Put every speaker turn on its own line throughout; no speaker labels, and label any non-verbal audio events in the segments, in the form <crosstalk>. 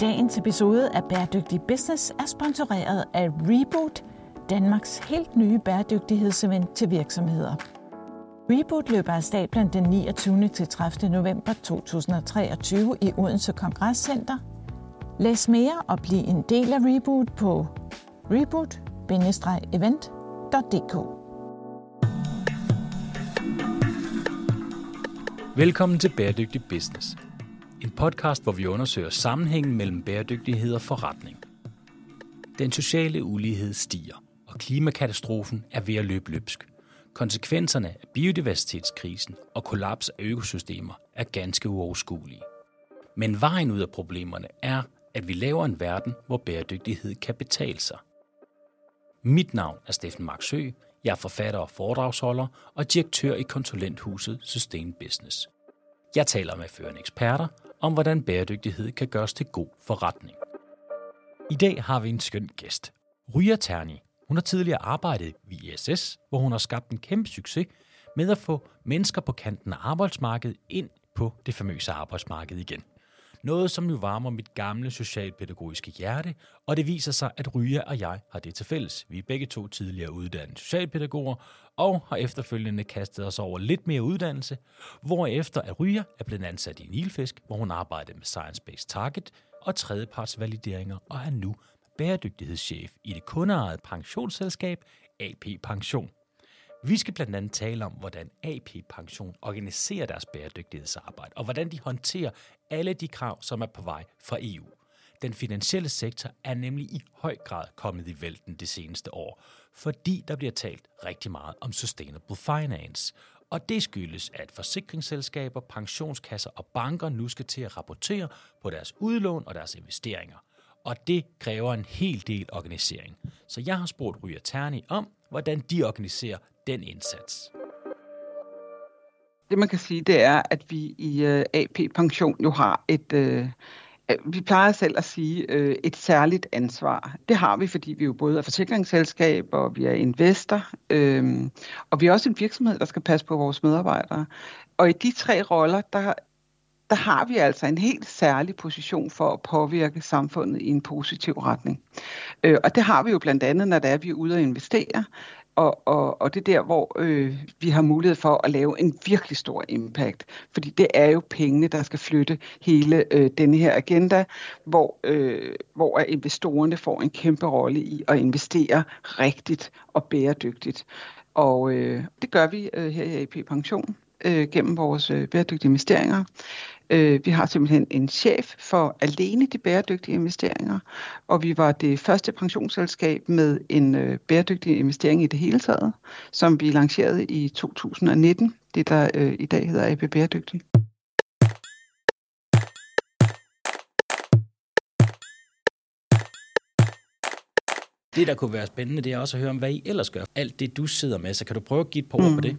Dagens episode af Bæredygtig Business er sponsoreret af Reboot, Danmarks helt nye bæredygtighedsevent til virksomheder. Reboot løber af stablen den 29. til 30. november 2023 i Odense Kongresscenter. Læs mere og bliv en del af Reboot på reboot-event.dk.
Velkommen til Bæredygtig Business. En podcast, hvor vi undersøger sammenhængen mellem bæredygtighed og forretning. Den sociale ulighed stiger, og klimakatastrofen er ved at løbe løbsk. Konsekvenserne af biodiversitetskrisen og kollaps af økosystemer er ganske uoverskuelige. Men vejen ud af problemerne er, at vi laver en verden, hvor bæredygtighed kan betale sig. Mit navn er Steffen Marksø. Jeg er forfatter og foredragsholder og direktør i konsulenthuset Sustain Business. Jeg taler med førende eksperter om, hvordan bæredygtighed kan gøres til god forretning. I dag har vi en skøn gæst. Ryger Terni. Hun har tidligere arbejdet ved ISS, hvor hun har skabt en kæmpe succes med at få mennesker på kanten af arbejdsmarkedet ind på det famøse arbejdsmarked igen. Noget, som jo varmer mit gamle socialpædagogiske hjerte, og det viser sig, at Ryge og jeg har det til fælles. Vi er begge to tidligere uddannede socialpædagoger, og har efterfølgende kastet os over lidt mere uddannelse, hvorefter at Ryge er blevet ansat i Nilfisk, hvor hun arbejder med Science-Based Target og tredjepartsvalideringer, og er nu bæredygtighedschef i det kundeejede pensionsselskab AP Pension. Vi skal blandt andet tale om, hvordan AP Pension organiserer deres bæredygtighedsarbejde, og hvordan de håndterer alle de krav, som er på vej fra EU. Den finansielle sektor er nemlig i høj grad kommet i vælten det seneste år, fordi der bliver talt rigtig meget om sustainable finance. Og det skyldes, at forsikringsselskaber, pensionskasser og banker nu skal til at rapportere på deres udlån og deres investeringer. Og det kræver en hel del organisering. Så jeg har spurgt Ryger Terni om, hvordan de organiserer den indsats.
Det man kan sige, det er, at vi i øh, AP Pension jo har et, øh, øh, vi plejer selv at sige øh, et særligt ansvar. Det har vi, fordi vi jo både er forsikringsselskab, og vi er investor, øh, og vi er også en virksomhed, der skal passe på vores medarbejdere. Og i de tre roller, der der har vi altså en helt særlig position for at påvirke samfundet i en positiv retning. Øh, og det har vi jo blandt andet, når det er, vi er ude og investere. Og, og, og det er der, hvor øh, vi har mulighed for at lave en virkelig stor impact. Fordi det er jo pengene, der skal flytte hele øh, denne her agenda, hvor, øh, hvor investorerne får en kæmpe rolle i at investere rigtigt og bæredygtigt. Og øh, det gør vi øh, her i AP Pension øh, gennem vores øh, bæredygtige investeringer. Øh, vi har simpelthen en chef for alene de bæredygtige investeringer, og vi var det første pensionsselskab med en øh, bæredygtig investering i det hele taget, som vi lancerede i 2019, det der øh, i dag hedder AB Bæredygtig.
Det, der kunne være spændende, det er også at høre om, hvad I ellers gør. Alt det, du sidder med, så kan du prøve at give et par ord mm. på det?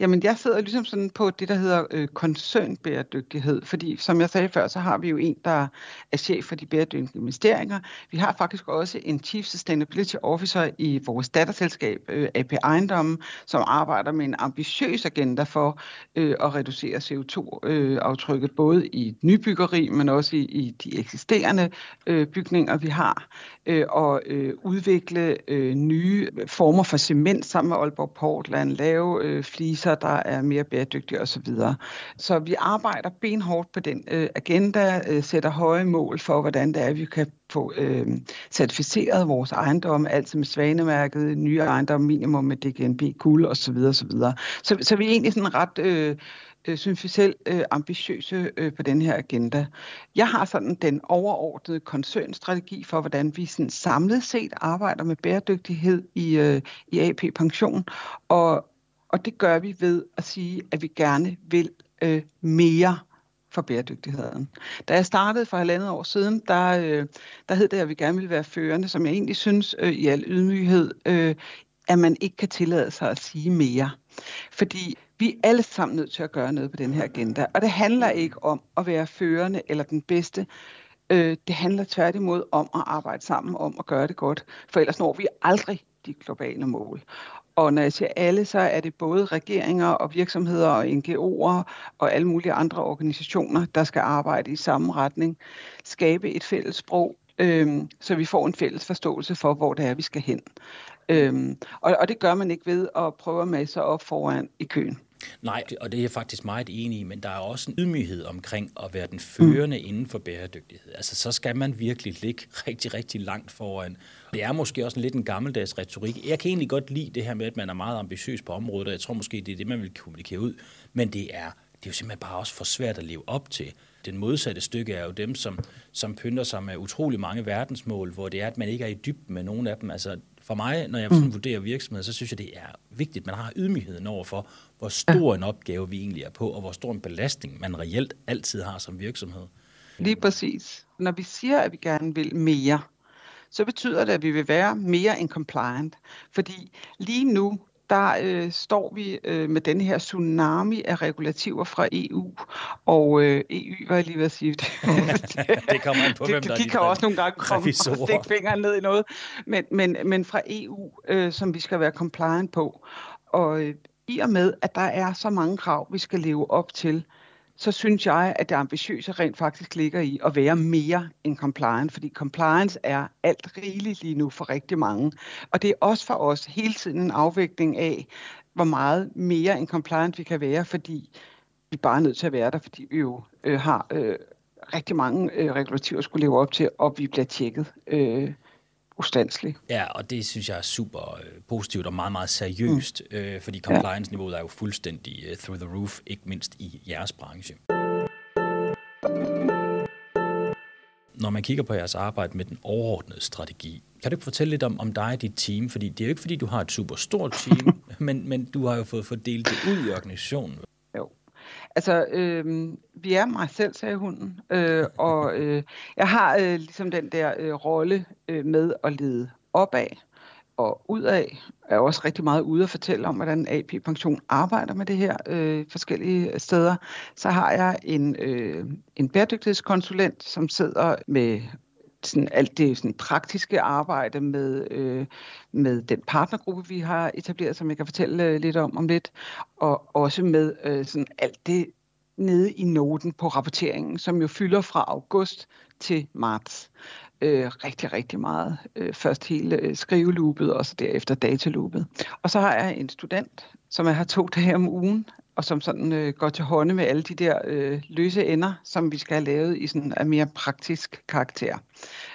Jamen, jeg sidder ligesom sådan på det, der hedder øh, koncernbæredygtighed, fordi som jeg sagde før, så har vi jo en, der er chef for de bæredygtige investeringer. Vi har faktisk også en Chief Sustainability Officer i vores datterselskab, øh, AP Ejendom, som arbejder med en ambitiøs agenda for øh, at reducere CO2-aftrykket, øh, både i nybyggeri, men også i, i de eksisterende øh, bygninger, vi har, øh, og øh, udvikle øh, nye former for cement sammen med Aalborg Portland, lave øh, fliser, der er mere bæredygtige osv. Så, så vi arbejder benhårdt på den øh, agenda, øh, sætter høje mål for, hvordan det er, vi kan få øh, certificeret vores ejendomme, altså med svanemærket, nye ejendomme, minimum med DGNB, guld osv. osv. Så, så vi er egentlig sådan ret... Øh, øh, synes vi selv, øh, ambitiøse øh, på den her agenda. Jeg har sådan den overordnede koncernstrategi for, hvordan vi sådan samlet set arbejder med bæredygtighed i, øh, i AP Pension, og, og det gør vi ved at sige, at vi gerne vil øh, mere for bæredygtigheden. Da jeg startede for halvandet år siden, der, øh, der hed det, at vi gerne ville være førende, som jeg egentlig synes øh, i al ydmyghed, øh, at man ikke kan tillade sig at sige mere. Fordi vi er alle sammen nødt til at gøre noget på den her agenda. Og det handler ikke om at være førende eller den bedste. Øh, det handler tværtimod om at arbejde sammen om at gøre det godt. For ellers når vi aldrig de globale mål. Og når jeg siger alle, så er det både regeringer og virksomheder og NGO'er og alle mulige andre organisationer, der skal arbejde i samme retning, skabe et fælles sprog, øhm, så vi får en fælles forståelse for, hvor det er, vi skal hen. Øhm, og, og det gør man ikke ved at prøve at masse op foran i køen.
Nej, og det er jeg faktisk meget enig i, men der er også en ydmyghed omkring at være den førende mm. inden for bæredygtighed. Altså, så skal man virkelig ligge rigtig, rigtig langt foran. Det er måske også en lidt en gammeldags retorik. Jeg kan egentlig godt lide det her med, at man er meget ambitiøs på området, og jeg tror måske, det er det, man vil kommunikere ud. Men det er, det er jo simpelthen bare også for svært at leve op til. Den modsatte stykke er jo dem, som, som pynter sig med utrolig mange verdensmål, hvor det er, at man ikke er i dybden med nogen af dem. Altså, for mig, når jeg sådan mm. vurderer virksomheder, så synes jeg, det er vigtigt, at man har ydmygheden over for, hvor stor en opgave vi egentlig er på, og hvor stor en belastning man reelt altid har som virksomhed.
Lige præcis. Når vi siger, at vi gerne vil mere, så betyder det, at vi vil være mere end compliant. Fordi lige nu, der øh, står vi øh, med den her tsunami af regulativer fra EU. Og øh, EU, var jeg lige ved at sige <laughs> det.
det kommer an på, hvem der
de, de kan også nogle gange komme og stikke fingeren ned i noget. Men, men, men fra EU, øh, som vi skal være compliant på. Og øh, i og med, at der er så mange krav, vi skal leve op til, så synes jeg, at det ambitiøse rent faktisk ligger i at være mere end compliance, fordi compliance er alt rigeligt lige nu for rigtig mange. Og det er også for os hele tiden en afvægtning af, hvor meget mere end compliance vi kan være, fordi vi bare er nødt til at være der, fordi vi jo øh, har øh, rigtig mange øh, regulativer at skulle leve op til, og vi bliver tjekket øh, ustandslig.
Ja, og det synes jeg er super øh, positivt og meget, meget seriøst, mm. øh, fordi compliance-niveauet er jo fuldstændig uh, through the roof, ikke mindst i jeres branche. Når man kigger på jeres arbejde med den overordnede strategi, kan du fortælle lidt om, om dig og dit team? Fordi det er jo ikke, fordi du har et super stort team, <laughs> men, men du har jo fået fordelt det ud i organisationen.
Altså, øh, vi er mig selv, sagde hunden, øh, og øh, jeg har øh, ligesom den der øh, rolle øh, med at lede opad og udad. Jeg er også rigtig meget ude at fortælle om, hvordan AP Pension arbejder med det her øh, forskellige steder. Så har jeg en, øh, en bæredygtighedskonsulent, som sidder med sådan alt det sådan praktiske arbejde med, øh, med den partnergruppe, vi har etableret, som jeg kan fortælle øh, lidt om om lidt, og også med øh, sådan alt det nede i noten på rapporteringen, som jo fylder fra august til marts. Øh, rigtig, rigtig meget. Øh, først hele øh, skriveloopet, og så derefter dataloopet. Og så har jeg en student, som jeg har to dage om ugen, og som sådan øh, går til hånde med alle de der øh, løse ender, som vi skal have lavet i sådan en mere praktisk karakter.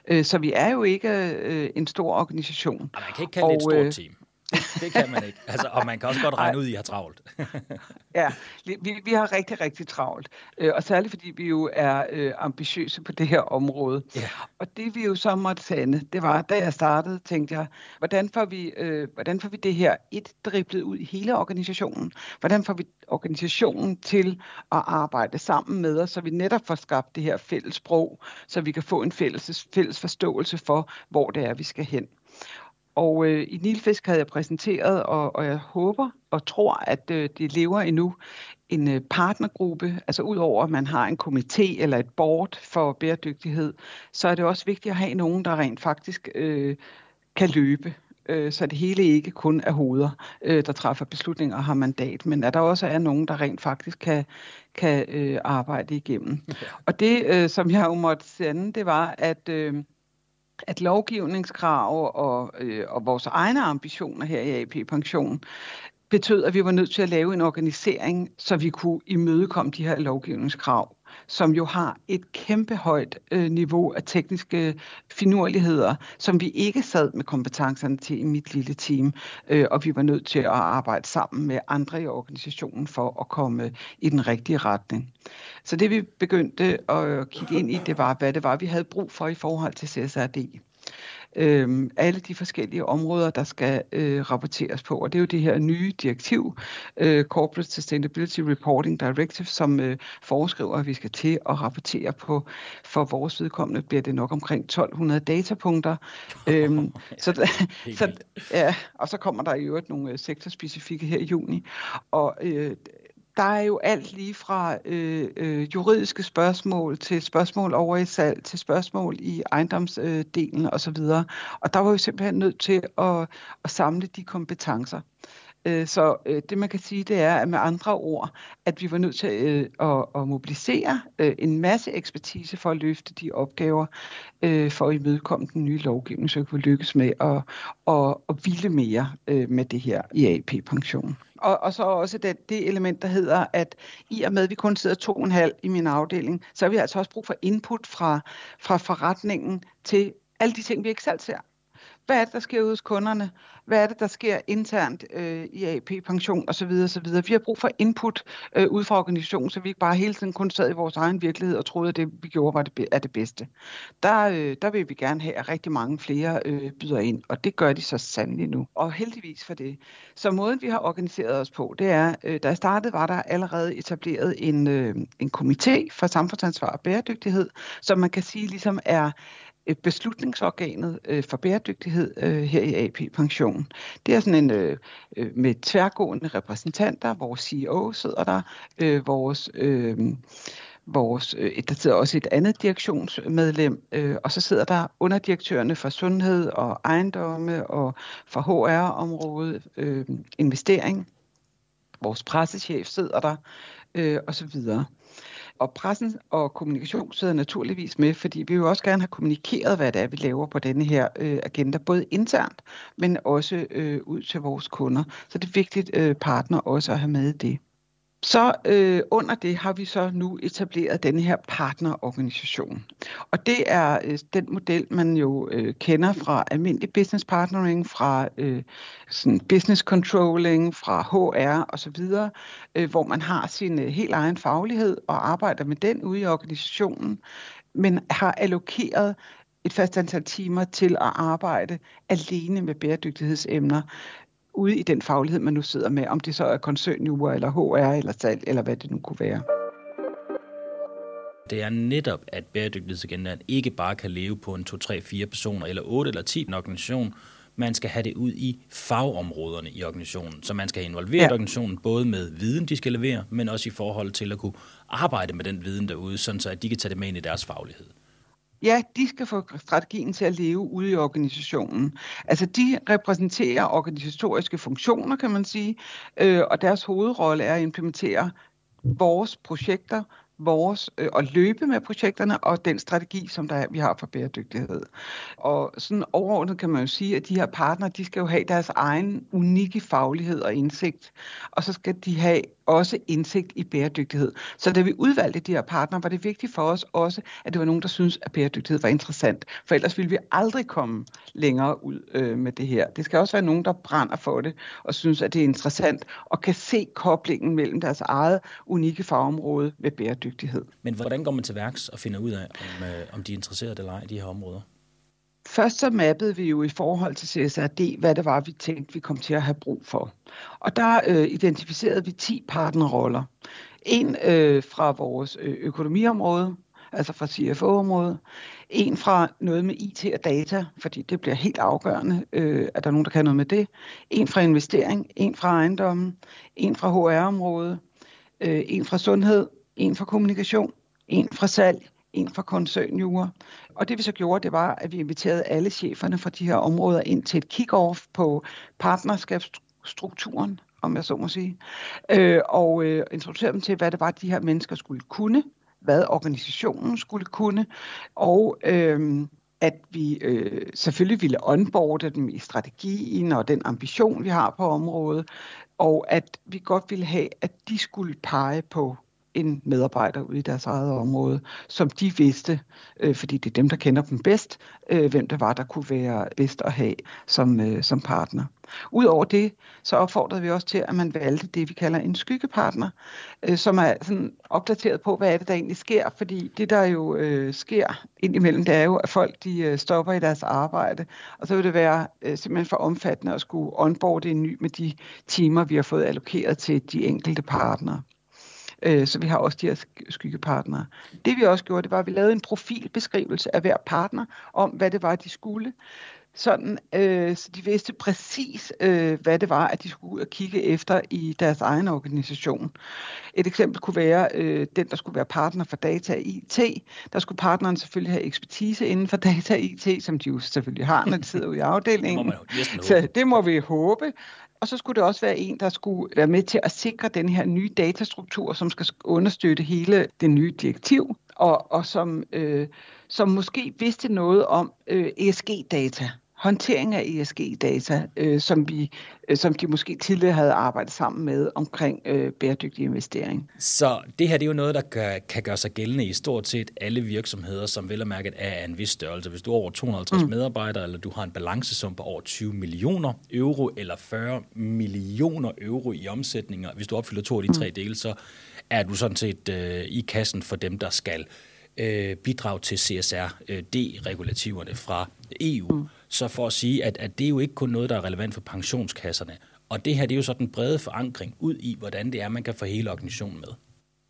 Øh, så vi er jo ikke øh, en stor organisation.
Og man kan ikke kalde og, det et stort øh, team. Det kan man ikke. Altså, og man kan også godt regne ud, at I har travlt. <laughs>
ja, vi, vi har rigtig, rigtig travlt. Øh, og særligt fordi vi jo er øh, ambitiøse på det her område. Ja. Og det vi jo så måtte sande, det var, da jeg startede, tænkte jeg, hvordan får vi, øh, hvordan får vi det her et driblet ud i hele organisationen? Hvordan får vi organisationen til at arbejde sammen med os, så vi netop får skabt det her fælles sprog, så vi kan få en fælles, fælles forståelse for, hvor det er, vi skal hen. Og øh, i Nilfisk havde jeg præsenteret, og, og jeg håber og tror, at øh, det lever endnu, en øh, partnergruppe. Altså udover at man har en komité eller et board for bæredygtighed, så er det også vigtigt at have nogen, der rent faktisk øh, kan løbe. Øh, så det hele ikke kun er hoveder, øh, der træffer beslutninger og har mandat, men at der også er nogen, der rent faktisk kan, kan øh, arbejde igennem. Okay. Og det, øh, som jeg jo måtte sende, det var, at... Øh, at lovgivningskrav og, øh, og vores egne ambitioner her i AP Pension betød, at vi var nødt til at lave en organisering, så vi kunne imødekomme de her lovgivningskrav, som jo har et kæmpe højt øh, niveau af tekniske øh, finurligheder, som vi ikke sad med kompetencerne til i mit lille team, øh, og vi var nødt til at arbejde sammen med andre i organisationen for at komme øh, i den rigtige retning. Så det vi begyndte at kigge ind i, det var, hvad det var, vi havde brug for i forhold til CSRD øh, alle de forskellige områder, der skal øh, rapporteres på. Og det er jo det her nye direktiv, øh, Corporate Sustainability Reporting Directive, som øh, foreskriver, at vi skal til at rapportere på. For vores vedkommende bliver det nok omkring 1200 datapunkter. <laughs> øhm, så, <laughs> så, ja, og så kommer der i øvrigt nogle øh, sektorspecifikke her i juni. Og øh, der er jo alt lige fra øh, øh, juridiske spørgsmål til spørgsmål over i salg, til spørgsmål i ejendomsdelen øh, osv. Og der var jo simpelthen nødt til at, at samle de kompetencer. Øh, så øh, det man kan sige, det er at med andre ord, at vi var nødt til øh, at, at mobilisere en masse ekspertise for at løfte de opgaver, for at imødekomme den nye lovgivning, så vi kunne lykkes med at, at, at ville mere med det her IAP-pension. Og, og så også det, det element, der hedder, at i og med, at vi kun sidder to og en halv i min afdeling, så har vi altså også brug for input fra, fra forretningen til alle de ting, vi ikke selv ser. Hvad er det, der sker ude hos kunderne? Hvad er det, der sker internt øh, i AP, pension osv. osv. Vi har brug for input øh, ud fra organisationen, så vi ikke bare hele tiden kun sad i vores egen virkelighed og troede, at det, vi gjorde, var det, er det bedste. Der, øh, der vil vi gerne have, at rigtig mange flere øh, byder ind, og det gør de så sandelig nu. Og heldigvis for det. Så måden, vi har organiseret os på, det er, øh, da jeg startede, var der allerede etableret en, øh, en komité for samfundsansvar og bæredygtighed, som man kan sige ligesom er Øh, beslutningsorganet øh, for bæredygtighed øh, her i AP Pension. Det er sådan en øh, øh med tværgående repræsentanter. Vores CEO sidder der, øh, vores øh, vores, øh, der sidder også et andet direktionsmedlem, øh, og så sidder der underdirektørerne for sundhed og ejendomme og for HR-området, øh, investering. Vores pressechef sidder der, øh, og så videre. Og pressen og kommunikation sidder naturligvis med, fordi vi vil jo også gerne have kommunikeret, hvad det er, vi laver på denne her øh, agenda, både internt, men også øh, ud til vores kunder. Så det er vigtigt øh, partner også at have med det. Så øh, under det har vi så nu etableret den her partnerorganisation. Og det er øh, den model, man jo øh, kender fra almindelig business partnering, fra øh, sådan business controlling, fra HR osv., øh, hvor man har sin øh, helt egen faglighed og arbejder med den ude i organisationen, men har allokeret et fast antal timer til at arbejde alene med bæredygtighedsemner ude i den faglighed, man nu sidder med, om det så er koncernjure, eller HR, eller salg, eller hvad det nu kunne være.
Det er netop, at bæredygtighedsagendaen ikke bare kan leve på en 2, 3, 4 personer, eller 8 eller 10 en organisation. Man skal have det ud i fagområderne i organisationen, så man skal involvere ja. organisationen både med viden, de skal levere, men også i forhold til at kunne arbejde med den viden derude, sådan så at de kan tage det med ind i deres faglighed.
Ja, de skal få strategien til at leve ude i organisationen. Altså, de repræsenterer organisatoriske funktioner, kan man sige, øh, og deres hovedrolle er at implementere vores projekter, vores øh, at løbe med projekterne og den strategi, som der er, vi har for bæredygtighed. Og sådan overordnet kan man jo sige, at de her partnere, de skal jo have deres egen unikke faglighed og indsigt, og så skal de have også indsigt i bæredygtighed. Så da vi udvalgte de her partnere, var det vigtigt for os også, at det var nogen, der synes at bæredygtighed var interessant. For ellers ville vi aldrig komme længere ud øh, med det her. Det skal også være nogen, der brænder for det, og synes, at det er interessant, og kan se koblingen mellem deres eget unikke fagområde med bæredygtighed.
Men hvordan går man til værks og finder ud af, om, øh, om de er interesserede eller ej i de her områder?
Først så mappede vi jo i forhold til CSRD, hvad det var, vi tænkte, vi kom til at have brug for. Og der øh, identificerede vi 10 partnerroller. En øh, fra vores øh, økonomiområde, altså fra CFO-området. En fra noget med IT og data, fordi det bliver helt afgørende, øh, at der er nogen, der kan noget med det. En fra investering, en fra ejendommen, en fra HR-området, øh, en fra sundhed, en fra kommunikation, en fra salg, en fra koncernjure. Og det vi så gjorde, det var, at vi inviterede alle cheferne fra de her områder ind til et kick-off på partnerskabsstrukturen, om jeg så må sige, øh, og øh, introducerede dem til, hvad det var, de her mennesker skulle kunne, hvad organisationen skulle kunne, og øh, at vi øh, selvfølgelig ville onboarde dem i strategien og den ambition, vi har på området, og at vi godt ville have, at de skulle pege på en medarbejder ude i deres eget område, som de vidste, øh, fordi det er dem, der kender dem bedst, øh, hvem det var, der kunne være bedst at have som, øh, som partner. Udover det, så opfordrede vi også til, at man valgte det, vi kalder en skyggepartner, øh, som er sådan opdateret på, hvad er det, der egentlig sker, fordi det, der jo øh, sker indimellem, det er jo, at folk de øh, stopper i deres arbejde, og så vil det være øh, simpelthen for omfattende at skulle onboarde en ny med de timer, vi har fået allokeret til de enkelte partnere. Øh, så vi har også de her skyggepartnere. Det vi også gjorde, det var, at vi lavede en profilbeskrivelse af hver partner, om hvad det var, de skulle sådan, øh, så de vidste præcis, øh, hvad det var, at de skulle ud og kigge efter i deres egen organisation. Et eksempel kunne være øh, den, der skulle være partner for data og IT. Der skulle partneren selvfølgelig have ekspertise inden for <laughs> data og IT, som de jo selvfølgelig har, når de sidder ude i afdelingen. det så det må vi håbe. Og så skulle det også være en, der skulle være med til at sikre den her nye datastruktur, som skal understøtte hele det nye direktiv, og, og som, øh, som måske vidste noget om øh, ESG-data håndtering af ESG-data, øh, som, vi, øh, som de måske tidligere havde arbejdet sammen med omkring øh, bæredygtig investering.
Så det her det er jo noget, der kan, kan gøre sig gældende i stort set alle virksomheder, som vel og mærket er af en vis størrelse. Hvis du er over 250 mm. medarbejdere, eller du har en balancesum på over 20 millioner euro, eller 40 millioner euro i omsætninger, hvis du opfylder to af de tre mm. dele, så er du sådan set øh, i kassen for dem, der skal øh, bidrage til CSR-D-regulativerne øh, fra EU. Mm. Så for at sige, at, at det er jo ikke kun noget, der er relevant for pensionskasserne. Og det her, det er jo så den brede forankring ud i, hvordan det er, man kan få hele organisationen med.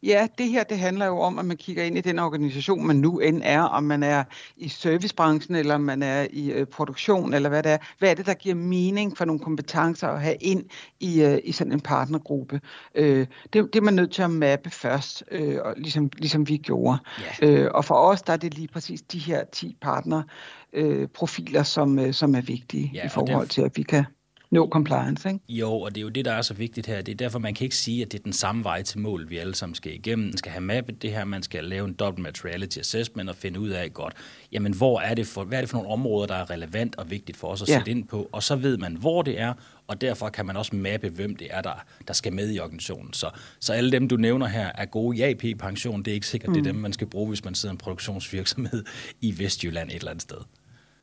Ja, det her det handler jo om, at man kigger ind i den organisation, man nu end er, om man er i servicebranchen, eller om man er i øh, produktion, eller hvad det er. Hvad er det, der giver mening for nogle kompetencer at have ind i, øh, i sådan en partnergruppe? Øh, det, det er man nødt til at mappe først, øh, og ligesom, ligesom vi gjorde. Yeah. Øh, og for os, der er det lige præcis de her 10 partnerprofiler, som, øh, som er vigtige ja, i forhold til, at vi kan no compliance. Ikke?
Jo, og det er jo det, der er så vigtigt her. Det er derfor, man kan ikke sige, at det er den samme vej til mål, vi alle sammen skal igennem. Man skal have mappet det her, man skal lave en double materiality assessment og finde ud af godt, jamen hvor er det for, hvad er det for nogle områder, der er relevant og vigtigt for os at ja. sætte ind på, og så ved man, hvor det er, og derfor kan man også mappe, hvem det er, der, der skal med i organisationen. Så, så alle dem, du nævner her, er gode i AP-pension. Det er ikke sikkert, mm. det er mm. dem, man skal bruge, hvis man sidder i en produktionsvirksomhed i Vestjylland et eller andet sted.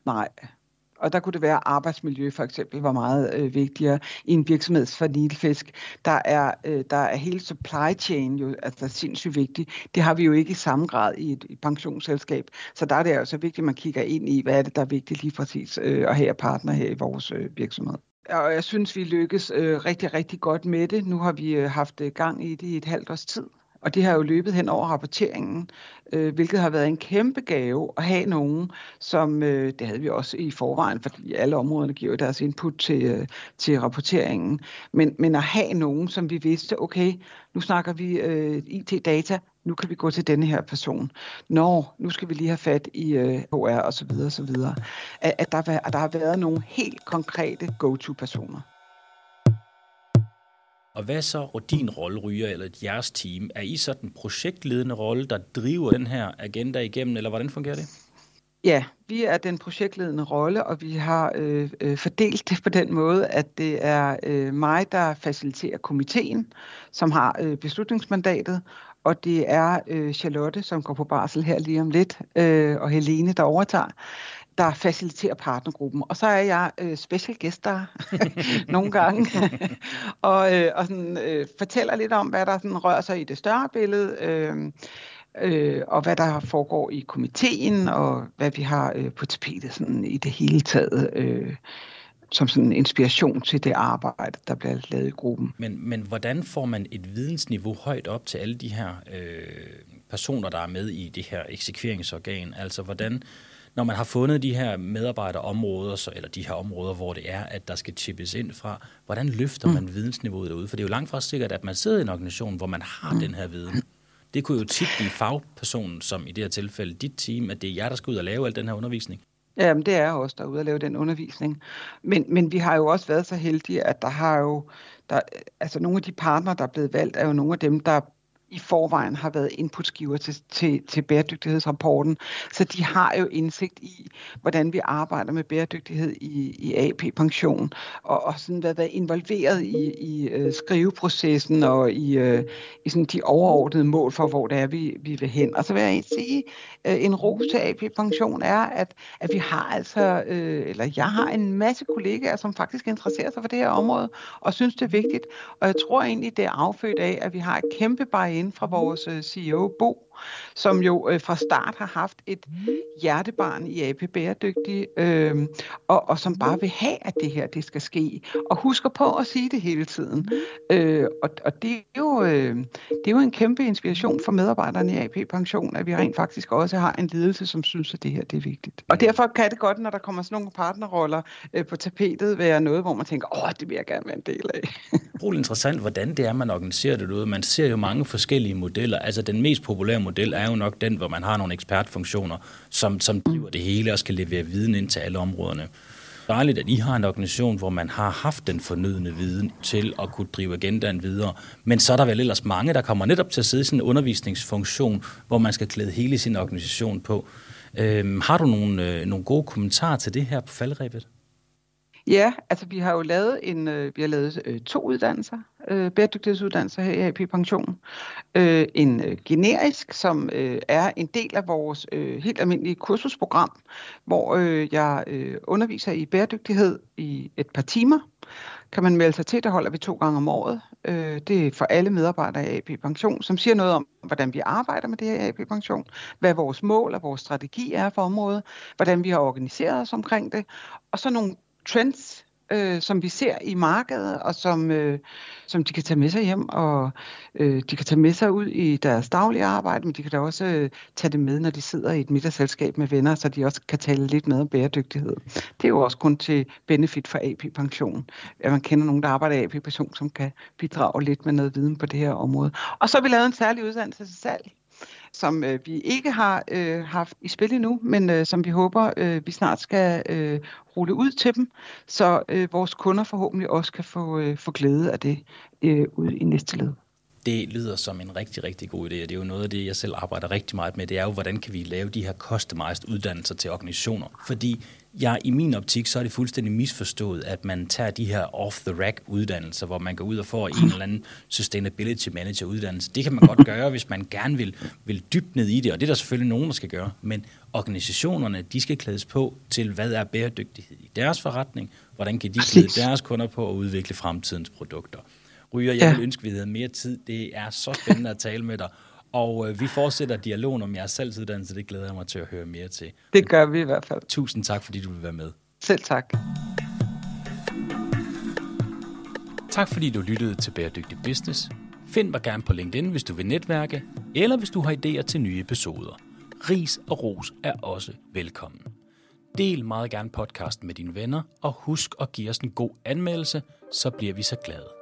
Nej, og der kunne det være, arbejdsmiljø for eksempel var meget øh, vigtigere i en virksomheds fornilfisk. Der er, øh, der er hele supply chain jo altså sindssygt vigtigt. Det har vi jo ikke i samme grad i et, et pensionsselskab. Så der er det altså vigtigt, at man kigger ind i, hvad er det, der er vigtigt lige præcis øh, at have partner her i vores øh, virksomhed. Og jeg synes, vi lykkes øh, rigtig, rigtig godt med det. Nu har vi øh, haft øh, gang i det i et halvt års tid. Og det har jo løbet hen over rapporteringen, øh, hvilket har været en kæmpe gave at have nogen, som øh, det havde vi også i forvejen, fordi alle områderne giver deres input til, øh, til rapporteringen. Men, men at have nogen, som vi vidste, okay, nu snakker vi øh, IT-data, nu kan vi gå til denne her person. Nå, nu skal vi lige have fat i øh, HR og så videre, så videre. At, at, der, at der har været nogle helt konkrete go-to-personer.
Og hvad så og din rolle, Ryger, eller jeres team? Er I så den projektledende rolle, der driver den her agenda igennem, eller hvordan fungerer det?
Ja, vi er den projektledende rolle, og vi har øh, øh, fordelt det på den måde, at det er øh, mig, der faciliterer komiteen, som har øh, beslutningsmandatet, og det er øh, Charlotte, som går på barsel her lige om lidt, øh, og Helene, der overtager der faciliterer partnergruppen. Og så er jeg øh, special guest der <laughs> nogle gange, <laughs> og, øh, og sådan, øh, fortæller lidt om, hvad der sådan rører sig i det større billede, øh, øh, og hvad der foregår i komiteen, og hvad vi har øh, på tapetet sådan, i det hele taget. Øh, som sådan inspiration til det arbejde, der bliver lavet i gruppen.
Men, men hvordan får man et vidensniveau højt op til alle de her øh, personer, der er med i det her eksekveringsorgan? Altså, hvordan, når man har fundet de her medarbejderområder, så, eller de her områder, hvor det er, at der skal chippes ind fra, hvordan løfter mm. man vidensniveauet derude? For det er jo langt fra sikkert, at man sidder i en organisation, hvor man har mm. den her viden. Det kunne jo tit blive fagpersonen, som i det her tilfælde dit team, at det er jer, der skal ud og lave al den her undervisning.
Jamen, det er også derude at lave den undervisning. Men, men vi har jo også været så heldige, at der har jo, der, altså nogle af de partnere, der er blevet valgt, er jo nogle af dem, der i forvejen har været inputgiver til, til, til bæredygtighedsrapporten. Så de har jo indsigt i, hvordan vi arbejder med bæredygtighed i, i AP-pension, og, og sådan været, været involveret i, i øh, skriveprocessen og i, øh, i sådan de overordnede mål for, hvor det er, vi, vi vil hen. Og så vil jeg sige, øh, en ros til AP-pension er, at, at vi har altså, eller jeg har en masse kollegaer, som faktisk interesserer sig for det her område, og synes, det er vigtigt. Og jeg tror egentlig, det er affødt af, at vi har et kæmpe barriere inde fra vores øh, CEO, Bo, som jo øh, fra start har haft et hjertebarn i AP Bæredygtig, øh, og, og som bare vil have, at det her det skal ske, og husker på at sige det hele tiden. Øh, og, og det, er jo, øh, det er jo en kæmpe inspiration for medarbejderne i AP Pension, at vi rent faktisk også har en ledelse, som synes, at det her det er vigtigt. Og derfor kan det godt, når der kommer sådan nogle partnerroller øh, på tapetet, være noget, hvor man tænker, åh, det vil jeg gerne være en del af.
Utrolig interessant, hvordan det er, man organiserer det ud. Man ser jo mange forskellige modeller. Altså den mest populære model er jo nok den, hvor man har nogle ekspertfunktioner, som, som driver det hele og skal levere viden ind til alle områderne dejligt, at I har en organisation, hvor man har haft den fornødne viden til at kunne drive agendaen videre. Men så er der vel ellers mange, der kommer netop til at sidde i sådan en undervisningsfunktion, hvor man skal klæde hele sin organisation på. Øhm, har du nogle, øh, nogle gode kommentarer til det her på faldrebet?
Ja, altså vi har jo lavet en, øh, vi har lavet øh, to uddannelser, øh, bæredygtighedsuddannelser her i AP Pension. Øh, en øh, generisk, som øh, er en del af vores øh, helt almindelige kursusprogram, hvor øh, jeg øh, underviser i bæredygtighed i et par timer. Kan man melde sig til, der holder vi to gange om året. Øh, det er for alle medarbejdere i AP Pension, som siger noget om, hvordan vi arbejder med det her i AP Pension, hvad vores mål og vores strategi er for området, hvordan vi har organiseret os omkring det, og så nogle trends, øh, som vi ser i markedet, og som, øh, som de kan tage med sig hjem, og øh, de kan tage med sig ud i deres daglige arbejde, men de kan da også øh, tage det med, når de sidder i et middagsselskab med venner, så de også kan tale lidt med om bæredygtighed. Det er jo også kun til benefit for AP Pension, at man kender nogen, der arbejder i AP Pension, som kan bidrage lidt med noget viden på det her område. Og så har vi lavet en særlig uddannelse til salg som øh, vi ikke har øh, haft i spil endnu, men øh, som vi håber, øh, vi snart skal øh, rulle ud til dem, så øh, vores kunder forhåbentlig også kan få, øh, få glæde af det øh, ud i næste led.
Det lyder som en rigtig, rigtig god idé, og det er jo noget af det, jeg selv arbejder rigtig meget med. Det er jo, hvordan kan vi lave de her customized uddannelser til organisationer? Fordi Ja, i min optik, så er det fuldstændig misforstået, at man tager de her off-the-rack uddannelser, hvor man går ud og får en eller anden sustainability manager uddannelse. Det kan man godt gøre, hvis man gerne vil, vil dybt ned i det, og det er der selvfølgelig nogen, der skal gøre. Men organisationerne, de skal klædes på til, hvad er bæredygtighed i deres forretning, hvordan kan de klæde deres kunder på at udvikle fremtidens produkter. Ryger, jeg vil ønske, at vi havde mere tid. Det er så spændende at tale med dig. Og øh, vi fortsætter dialogen om jeres salgsuddannelse. Det glæder jeg mig til at høre mere til.
Det gør vi i hvert fald.
Tusind tak, fordi du vil være med.
Selv tak.
Tak fordi du lyttede til Bæredygtig Business. Find mig gerne på LinkedIn, hvis du vil netværke, eller hvis du har idéer til nye episoder. Ris og ros er også velkommen. Del meget gerne podcasten med dine venner, og husk at give os en god anmeldelse, så bliver vi så glade.